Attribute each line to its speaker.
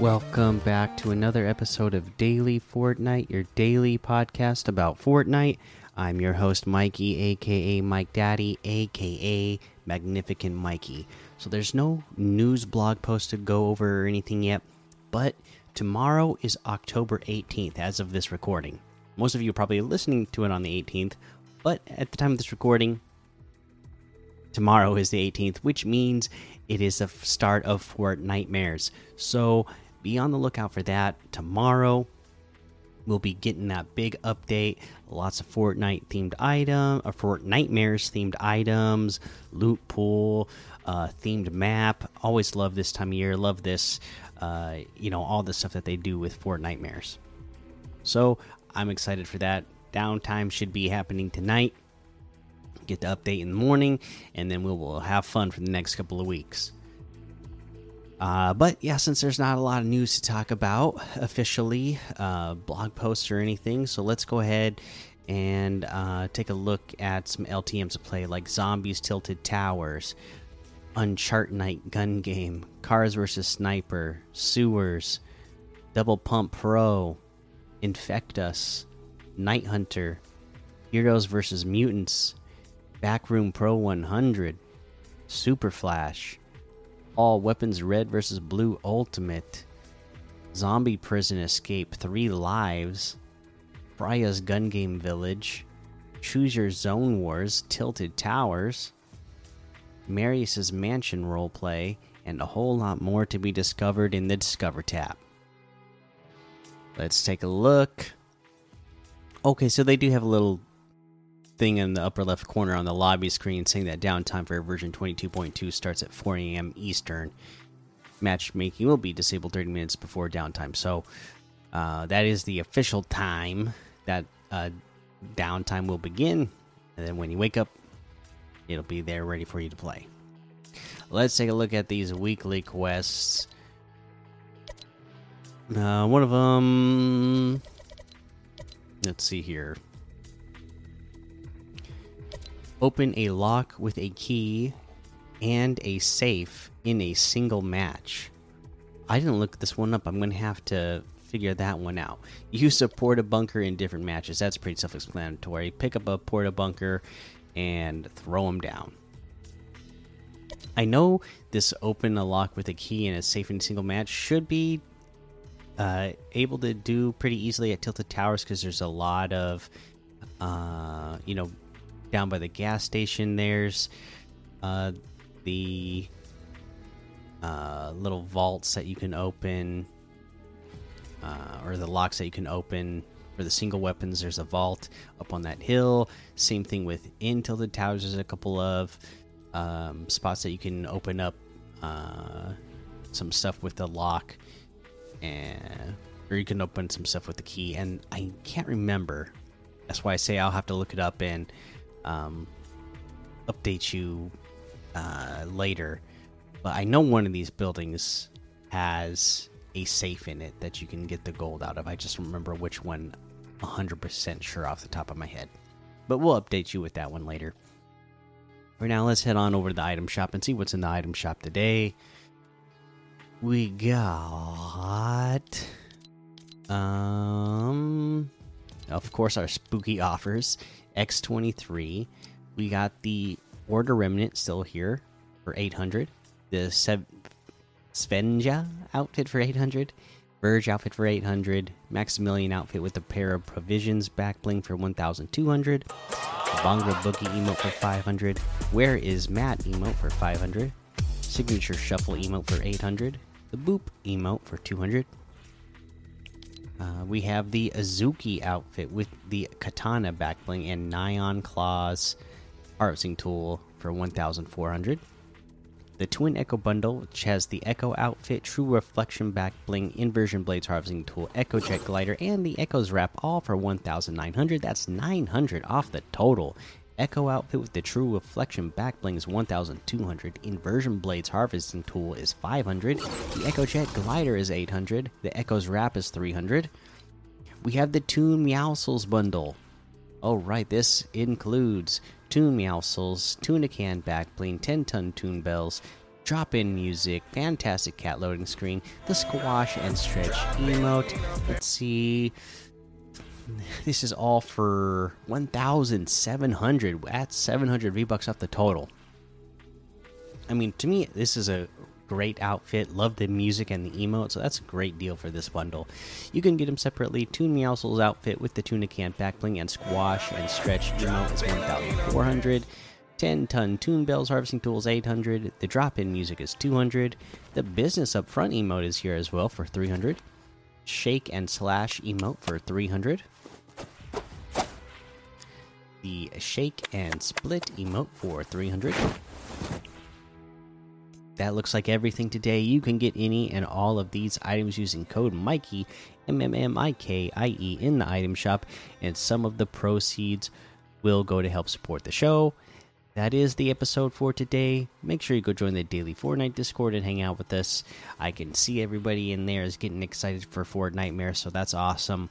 Speaker 1: Welcome back to another episode of Daily Fortnite, your daily podcast about Fortnite. I'm your host, Mikey, aka Mike Daddy, aka Magnificent Mikey. So there's no news blog post to go over or anything yet, but tomorrow is October 18th as of this recording. Most of you are probably listening to it on the 18th, but at the time of this recording, tomorrow is the 18th, which means it is the start of Fortnitemares. So be on the lookout for that tomorrow. We'll be getting that big update. Lots of Fortnite themed item, or Fortnitemares themed items, loot pool, uh, themed map. Always love this time of year. Love this, uh, you know, all the stuff that they do with Fortnitemares. So I'm excited for that. Downtime should be happening tonight. Get the update in the morning, and then we will have fun for the next couple of weeks. Uh, but yeah, since there's not a lot of news to talk about officially, uh, blog posts or anything, so let's go ahead and uh, take a look at some LTMs to play, like Zombies Tilted Towers, Uncharted Night Gun Game, Cars vs. Sniper, Sewers, Double Pump Pro, Infect Us, Night Hunter, Heroes vs. Mutants, Backroom Pro 100, Super Flash all weapons red versus blue ultimate. Zombie prison escape three lives. Freya's gun game village. Choose your zone wars tilted towers. Marius's mansion roleplay and a whole lot more to be discovered in the discover tab. Let's take a look. Okay so they do have a little thing in the upper left corner on the lobby screen saying that downtime for version 22.2 starts at 4 a.m. Eastern. Matchmaking will be disabled 30 minutes before downtime. So uh, that is the official time that uh, downtime will begin. And then when you wake up, it'll be there ready for you to play. Let's take a look at these weekly quests. Uh, one of them. Let's see here. Open a lock with a key and a safe in a single match. I didn't look this one up. I'm going to have to figure that one out. Use a porta bunker in different matches. That's pretty self explanatory. Pick up a porta bunker and throw them down. I know this open a lock with a key and a safe in a single match should be uh, able to do pretty easily at Tilted Towers because there's a lot of, uh, you know, down by the gas station there's uh, the uh, little vaults that you can open uh, or the locks that you can open for the single weapons. There's a vault up on that hill. Same thing with in tilted towers there's a couple of um, spots that you can open up uh, some stuff with the lock and or you can open some stuff with the key. And i can't remember. That's why i say i'll have to look it up and um, update you uh, later. But I know one of these buildings has a safe in it that you can get the gold out of. I just remember which one 100% sure off the top of my head. But we'll update you with that one later. For now, let's head on over to the item shop and see what's in the item shop today. We got um of course our spooky offers X23. We got the Order Remnant still here for 800. The Svenja outfit for 800. Verge outfit for 800. Maximilian outfit with a pair of provisions back bling for 1200. Bongo Boogie emote for 500. Where is Matt emote for 500. Signature Shuffle emote for 800. The Boop emote for 200. Uh, we have the Azuki outfit with the Katana backbling and Nyan Claws harvesting tool for 1,400. The Twin Echo bundle, which has the Echo outfit, True Reflection backbling, Inversion Blades harvesting tool, Echo Jet glider, and the Echo's wrap, all for 1,900. That's 900 off the total. Echo outfit with the True Reflection backbling is 1,200. Inversion Blades harvesting tool is 500. The Echo Jet glider is 800. The Echo's wrap is 300. We have the Toon Meowscles bundle. Oh right, this includes Toon Meowscles, Tunican backbling, 10 ton Toon Bells, drop in music, fantastic cat loading screen, the squash and stretch emote. Let's see. This is all for 1,700. That's 700 V bucks off the total. I mean, to me, this is a great outfit. Love the music and the emote, so that's a great deal for this bundle. You can get them separately. Toon Meowscles outfit with the tuna can back bling and squash and stretch emote is 1,400. 10 ton Toon Bells harvesting tools 800. The drop in music is 200. The business up front emote is here as well for 300. Shake and slash emote for 300. The shake and split emote for 300 that looks like everything today. You can get any and all of these items using code Mikey, M M M I K I E, in the item shop, and some of the proceeds will go to help support the show. That is the episode for today. Make sure you go join the daily Fortnite Discord and hang out with us. I can see everybody in there is getting excited for Fortnitemares, so that's awesome.